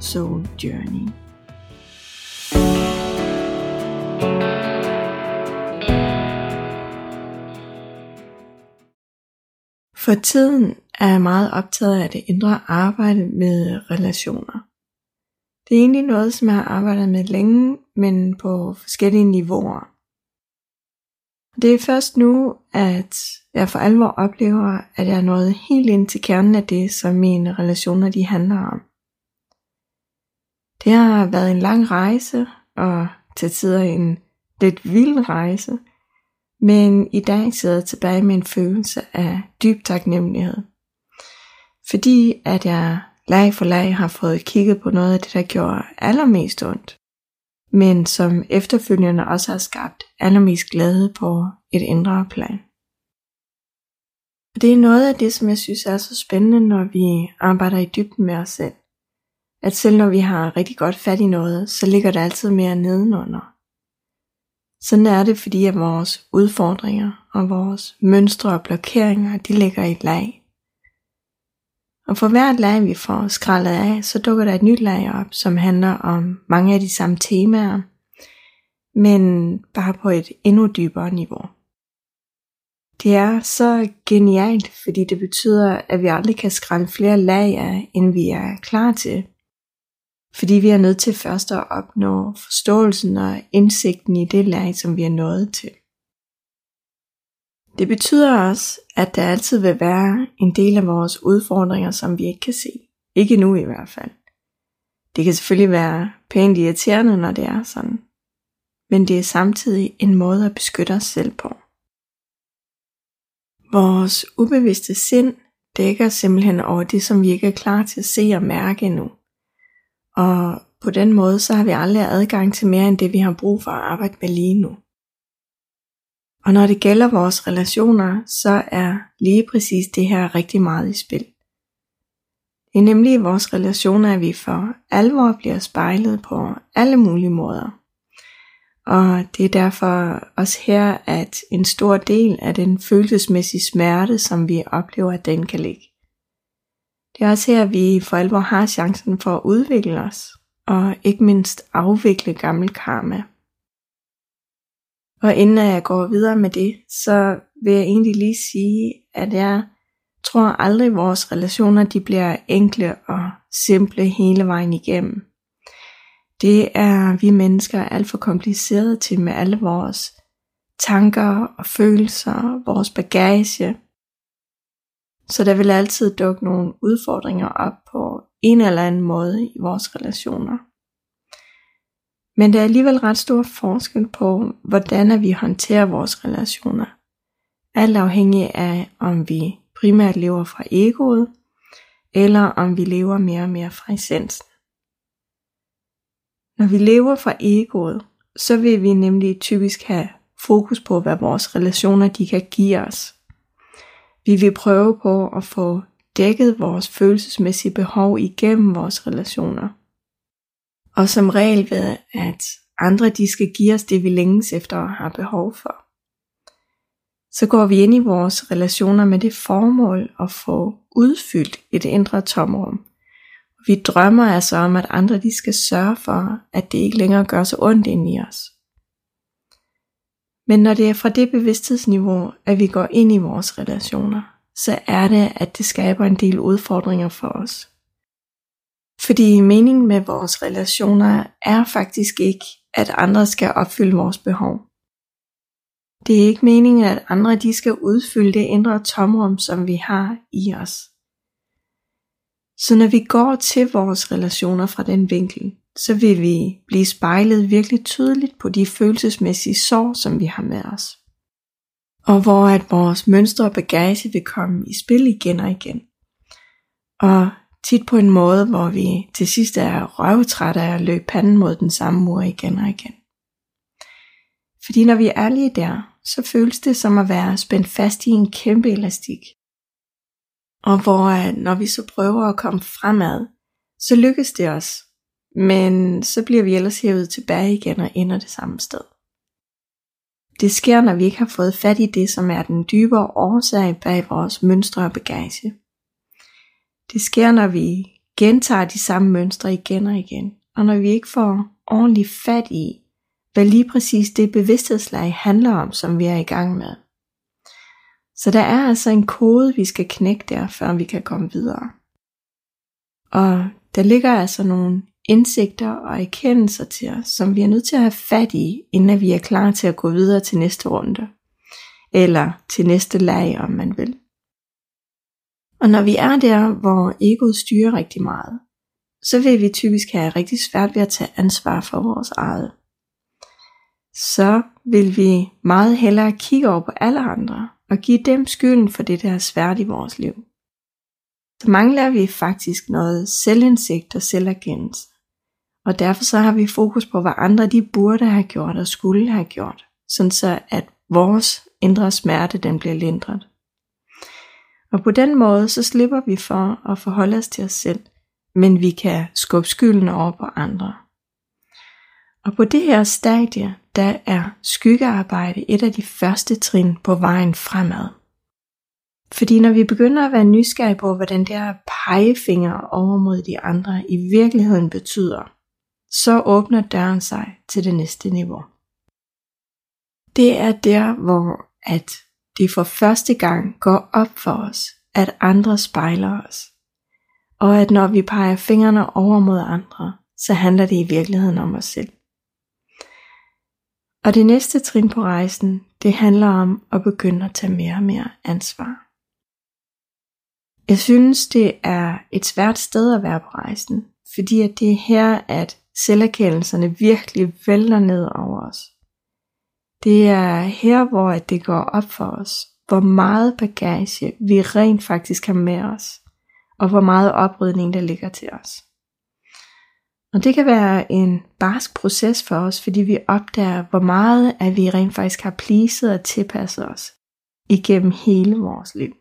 Soul Journey. For tiden er jeg meget optaget af det indre arbejde med relationer. Det er egentlig noget, som jeg har arbejdet med længe, men på forskellige niveauer. Det er først nu, at jeg for alvor oplever, at jeg er nået helt ind til kernen af det, som mine relationer de handler om. Det har været en lang rejse, og til tider en lidt vild rejse, men i dag sidder jeg tilbage med en følelse af dyb taknemmelighed. Fordi at jeg lag for lag har fået kigget på noget af det, der gjorde allermest ondt, men som efterfølgende også har skabt allermest glæde på et indre plan. Og det er noget af det, som jeg synes er så spændende, når vi arbejder i dybden med os selv at selv når vi har rigtig godt fat i noget, så ligger der altid mere nedenunder. Sådan er det, fordi at vores udfordringer og vores mønstre og blokeringer, de ligger i et lag. Og for hvert lag, vi får skrællet af, så dukker der et nyt lag op, som handler om mange af de samme temaer, men bare på et endnu dybere niveau. Det er så genialt, fordi det betyder, at vi aldrig kan skrælle flere lag af, end vi er klar til. Fordi vi er nødt til først at opnå forståelsen og indsigten i det lag, som vi er nået til. Det betyder også, at der altid vil være en del af vores udfordringer, som vi ikke kan se. Ikke nu i hvert fald. Det kan selvfølgelig være pænt irriterende, når det er sådan. Men det er samtidig en måde at beskytte os selv på. Vores ubevidste sind dækker simpelthen over det, som vi ikke er klar til at se og mærke endnu. Og på den måde, så har vi aldrig adgang til mere end det, vi har brug for at arbejde med lige nu. Og når det gælder vores relationer, så er lige præcis det her rigtig meget i spil. Det er nemlig i vores relationer, at vi for alvor bliver spejlet på alle mulige måder. Og det er derfor også her, at en stor del af den følelsesmæssige smerte, som vi oplever, at den kan ligge. Det er også her, vi for alvor har chancen for at udvikle os, og ikke mindst afvikle gammel karma. Og inden jeg går videre med det, så vil jeg egentlig lige sige, at jeg tror aldrig, at vores relationer de bliver enkle og simple hele vejen igennem. Det er vi mennesker alt for komplicerede til med alle vores tanker og følelser, vores bagage, så der vil altid dukke nogle udfordringer op på en eller anden måde i vores relationer. Men der er alligevel ret stor forskel på, hvordan vi håndterer vores relationer. Alt afhængig af, om vi primært lever fra egoet, eller om vi lever mere og mere fra essensen. Når vi lever fra egoet, så vil vi nemlig typisk have fokus på, hvad vores relationer de kan give os. Vi vil prøve på at få dækket vores følelsesmæssige behov igennem vores relationer. Og som regel ved, at andre de skal give os det, vi længes efter og har behov for. Så går vi ind i vores relationer med det formål at få udfyldt et indre tomrum. Vi drømmer altså om, at andre de skal sørge for, at det ikke længere gør så ondt ind i os. Men når det er fra det bevidsthedsniveau, at vi går ind i vores relationer, så er det, at det skaber en del udfordringer for os. Fordi meningen med vores relationer er faktisk ikke, at andre skal opfylde vores behov. Det er ikke meningen, at andre de skal udfylde det indre tomrum, som vi har i os. Så når vi går til vores relationer fra den vinkel, så vil vi blive spejlet virkelig tydeligt på de følelsesmæssige sår, som vi har med os. Og hvor at vores mønstre og bagage vil komme i spil igen og igen. Og tit på en måde, hvor vi til sidst er røvtrætte af at løbe panden mod den samme mur igen og igen. Fordi når vi er ærlige der, så føles det som at være spændt fast i en kæmpe elastik. Og hvor når vi så prøver at komme fremad, så lykkes det os. Men så bliver vi ellers hævet tilbage igen og ender det samme sted. Det sker, når vi ikke har fået fat i det, som er den dybere årsag bag vores mønstre og bagage. Det sker, når vi gentager de samme mønstre igen og igen, og når vi ikke får ordentligt fat i, hvad lige præcis det bevidsthedslag handler om, som vi er i gang med. Så der er altså en kode, vi skal knække der, før vi kan komme videre. Og der ligger altså nogle indsigter og erkendelser til os, som vi er nødt til at have fat i, inden vi er klar til at gå videre til næste runde. Eller til næste lag, om man vil. Og når vi er der, hvor egoet styrer rigtig meget, så vil vi typisk have rigtig svært ved at tage ansvar for vores eget. Så vil vi meget hellere kigge over på alle andre og give dem skylden for det, der er svært i vores liv. Så mangler vi faktisk noget selvindsigt og selverkendelse. Og derfor så har vi fokus på, hvad andre de burde have gjort og skulle have gjort, sådan så at vores indre smerte den bliver lindret. Og på den måde så slipper vi for at forholde os til os selv, men vi kan skubbe skylden over på andre. Og på det her stadie, der er skyggearbejde et af de første trin på vejen fremad. Fordi når vi begynder at være nysgerrige på, hvad den der pegefinger over mod de andre i virkeligheden betyder, så åbner døren sig til det næste niveau. Det er der, hvor at det for første gang går op for os, at andre spejler os. Og at når vi peger fingrene over mod andre, så handler det i virkeligheden om os selv. Og det næste trin på rejsen, det handler om at begynde at tage mere og mere ansvar. Jeg synes, det er et svært sted at være på rejsen, fordi at det er her, at selverkendelserne virkelig vælter ned over os. Det er her, hvor det går op for os, hvor meget bagage vi rent faktisk har med os, og hvor meget oprydning der ligger til os. Og det kan være en barsk proces for os, fordi vi opdager, hvor meget at vi rent faktisk har pleaset og tilpasset os igennem hele vores liv.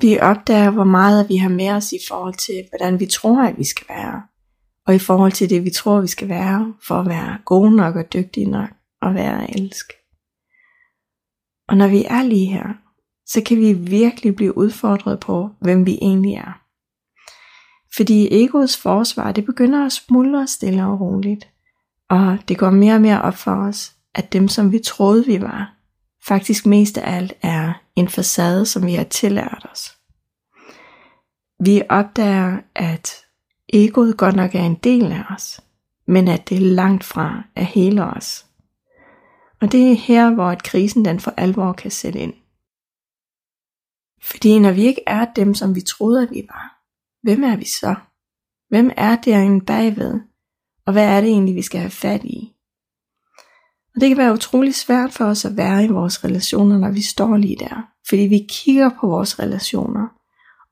Vi opdager, hvor meget vi har med os i forhold til, hvordan vi tror, at vi skal være. Og i forhold til det, vi tror, vi skal være, for at være gode nok og dygtige nok og være elsk. Og når vi er lige her, så kan vi virkelig blive udfordret på, hvem vi egentlig er. Fordi egoets forsvar, det begynder at smuldre stille og roligt. Og det går mere og mere op for os, at dem som vi troede vi var, faktisk mest af alt er en facade, som vi har tillært os. Vi opdager, at egoet godt nok er en del af os, men at det langt fra er hele os. Og det er her, hvor at krisen den for alvor kan sætte ind. Fordi når vi ikke er dem, som vi troede, at vi var, hvem er vi så? Hvem er derinde bagved? Og hvad er det egentlig, vi skal have fat i? Og det kan være utrolig svært for os at være i vores relationer, når vi står lige der. Fordi vi kigger på vores relationer,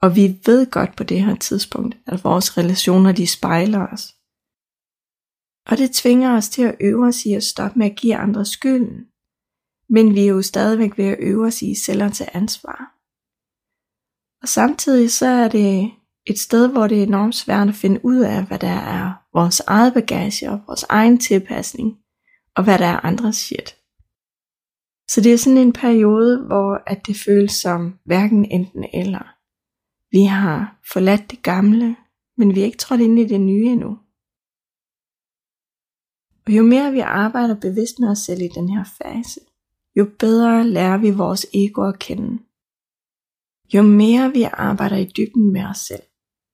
og vi ved godt på det her tidspunkt, at vores relationer de spejler os. Og det tvinger os til at øve os i at stoppe med at give andre skylden. Men vi er jo stadigvæk ved at øve os i selv at tage ansvar. Og samtidig så er det et sted, hvor det er enormt svært at finde ud af, hvad der er vores eget bagage og vores egen tilpasning, og hvad der er andres shit. Så det er sådan en periode, hvor at det føles som hverken enten eller. Vi har forladt det gamle, men vi er ikke trådt ind i det nye endnu. Og jo mere vi arbejder bevidst med os selv i den her fase, jo bedre lærer vi vores ego at kende. Jo mere vi arbejder i dybden med os selv,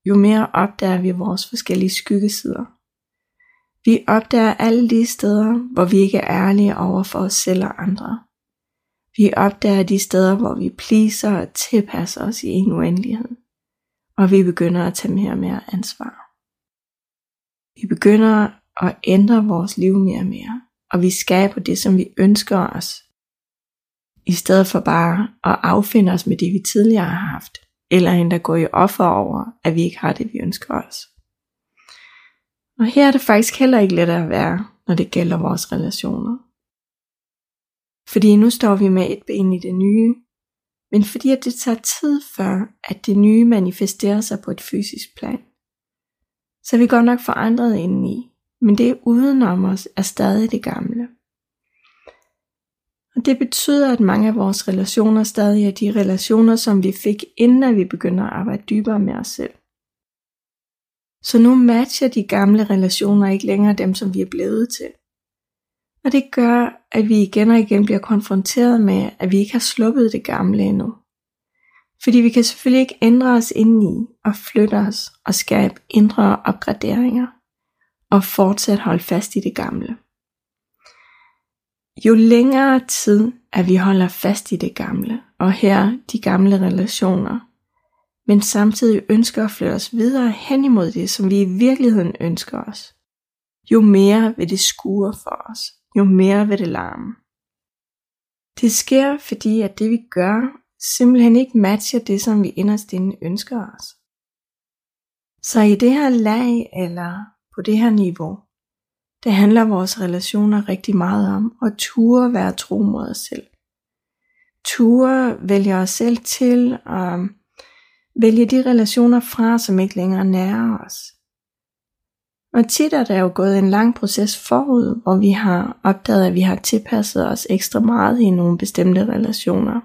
jo mere opdager vi vores forskellige skyggesider. Vi opdager alle de steder, hvor vi ikke er ærlige over for os selv og andre. Vi opdager de steder, hvor vi pleaser og tilpasser os i en uendelighed. Og vi begynder at tage mere og mere ansvar. Vi begynder at ændre vores liv mere og mere. Og vi skaber det, som vi ønsker os. I stedet for bare at affinde os med det, vi tidligere har haft. eller endda gå i offer over, at vi ikke har det, vi ønsker os. Og her er det faktisk heller ikke let at være, når det gælder vores relationer. Fordi nu står vi med et ben i det nye, men fordi at det tager tid før, at det nye manifesterer sig på et fysisk plan. Så er vi godt nok forandret indeni, men det udenom os er stadig det gamle. Og det betyder, at mange af vores relationer stadig er de relationer, som vi fik, inden at vi begynder at arbejde dybere med os selv. Så nu matcher de gamle relationer ikke længere dem, som vi er blevet til. Og det gør, at vi igen og igen bliver konfronteret med, at vi ikke har sluppet det gamle endnu. Fordi vi kan selvfølgelig ikke ændre os indeni og flytte os og skabe indre opgraderinger og fortsat holde fast i det gamle. Jo længere tid, at vi holder fast i det gamle, og her de gamle relationer, men samtidig ønsker at flytte os videre hen imod det, som vi i virkeligheden ønsker os, jo mere vil det skure for os, jo mere vil det larme. Det sker, fordi at det vi gør, simpelthen ikke matcher det, som vi inderst inde ønsker os. Så i det her lag, eller på det her niveau, det handler vores relationer rigtig meget om at ture være tro mod os selv. Ture vælge os selv til og vælge de relationer fra, som ikke længere nærer os. Og tit er der jo gået en lang proces forud, hvor vi har opdaget, at vi har tilpasset os ekstra meget i nogle bestemte relationer.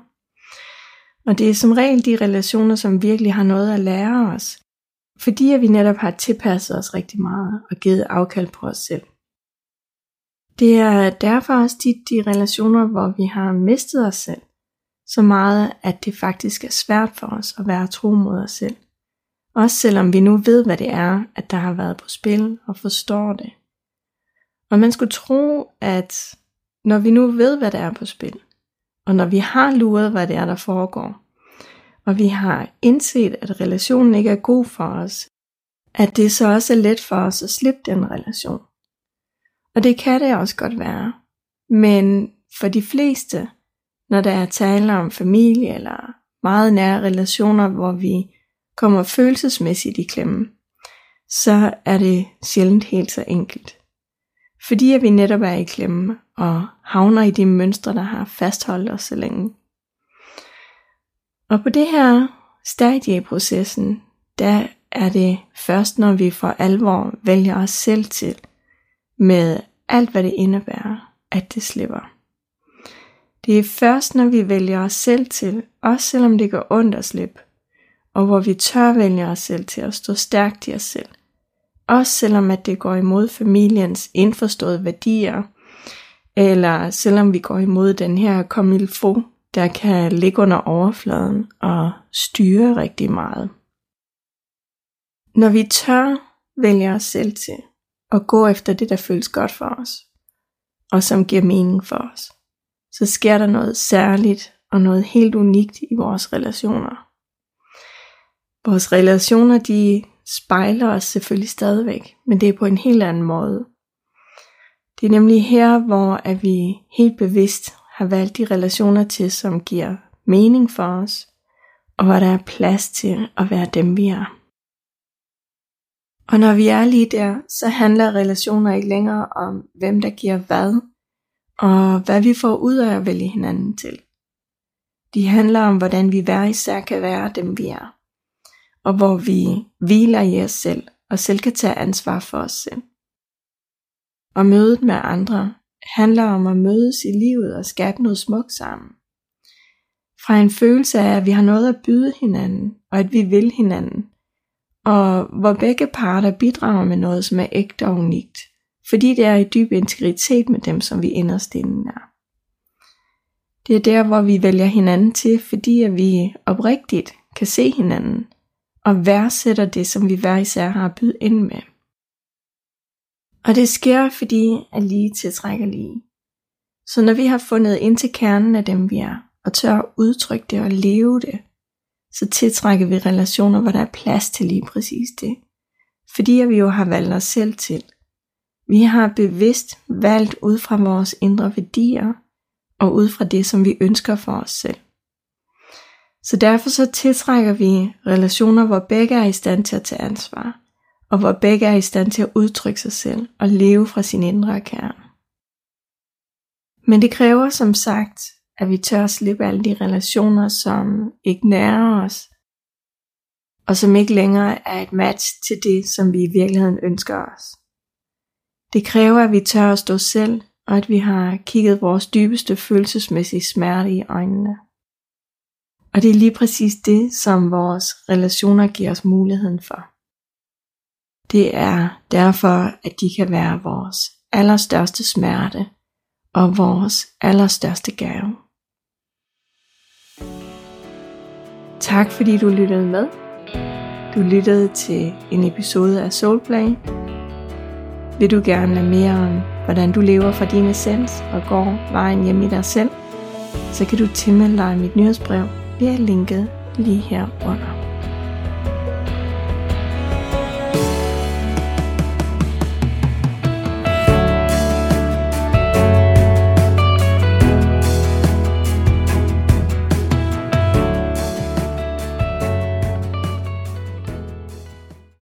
Og det er som regel de relationer, som virkelig har noget at lære os, fordi at vi netop har tilpasset os rigtig meget og givet afkald på os selv. Det er derfor også tit de relationer, hvor vi har mistet os selv, så meget, at det faktisk er svært for os at være tro mod os selv. Også selvom vi nu ved, hvad det er, at der har været på spil og forstår det. Og man skulle tro, at når vi nu ved, hvad der er på spil, og når vi har luret, hvad det er, der foregår, og vi har indset, at relationen ikke er god for os, at det så også er let for os at slippe den relation. Og det kan det også godt være. Men for de fleste, når der er tale om familie eller meget nære relationer, hvor vi kommer følelsesmæssigt i klemme, så er det sjældent helt så enkelt. Fordi at vi netop er i klemme og havner i de mønstre, der har fastholdt os så længe. Og på det her stadie i processen, der er det først, når vi for alvor vælger os selv til, med alt hvad det indebærer, at det slipper. Det er først, når vi vælger os selv til, også selvom det gør ondt at slippe, og hvor vi tør vælge os selv til at stå stærkt i os selv. Også selvom at det går imod familiens indforståede værdier, eller selvom vi går imod den her komilfo, der kan ligge under overfladen og styre rigtig meget. Når vi tør vælge os selv til, at gå efter det, der føles godt for os, og som giver mening for os, så sker der noget særligt og noget helt unikt i vores relationer. Vores relationer, de spejler os selvfølgelig stadigvæk, men det er på en helt anden måde. Det er nemlig her, hvor at vi helt bevidst har valgt de relationer til, som giver mening for os, og hvor der er plads til at være dem, vi er. Og når vi er lige der, så handler relationer ikke længere om, hvem der giver hvad, og hvad vi får ud af at vælge hinanden til. De handler om, hvordan vi hver især kan være dem, vi er, og hvor vi hviler i os selv, og selv kan tage ansvar for os selv. Og mødet med andre handler om at mødes i livet og skabe noget smukt sammen. Fra en følelse af, at vi har noget at byde hinanden, og at vi vil hinanden, og hvor begge parter bidrager med noget, som er ægte og unikt, fordi det er i dyb integritet med dem, som vi inderst inden er. Det er der, hvor vi vælger hinanden til, fordi at vi oprigtigt kan se hinanden, og værdsætter det, som vi hver især har at byde ind med. Og det sker, fordi at lige tiltrækker lige. Så når vi har fundet ind til kernen af dem, vi er, og tør at udtrykke det og leve det, så tiltrækker vi relationer, hvor der er plads til lige præcis det. Fordi vi jo har valgt os selv til. Vi har bevidst valgt ud fra vores indre værdier, og ud fra det, som vi ønsker for os selv. Så derfor så tiltrækker vi relationer, hvor begge er i stand til at tage ansvar, og hvor begge er i stand til at udtrykke sig selv og leve fra sin indre kerne. Men det kræver som sagt, at vi tør slippe alle de relationer, som ikke nærer os, og som ikke længere er et match til det, som vi i virkeligheden ønsker os. Det kræver, at vi tør at stå selv, og at vi har kigget vores dybeste følelsesmæssige smerte i øjnene. Og det er lige præcis det, som vores relationer giver os muligheden for. Det er derfor, at de kan være vores allerstørste smerte og vores allerstørste gave. Tak fordi du lyttede med. Du lyttede til en episode af Soulplay. Vil du gerne mere om, hvordan du lever fra din essens og går vejen hjem i dig selv, så kan du tilmelde dig mit nyhedsbrev via linket lige herunder.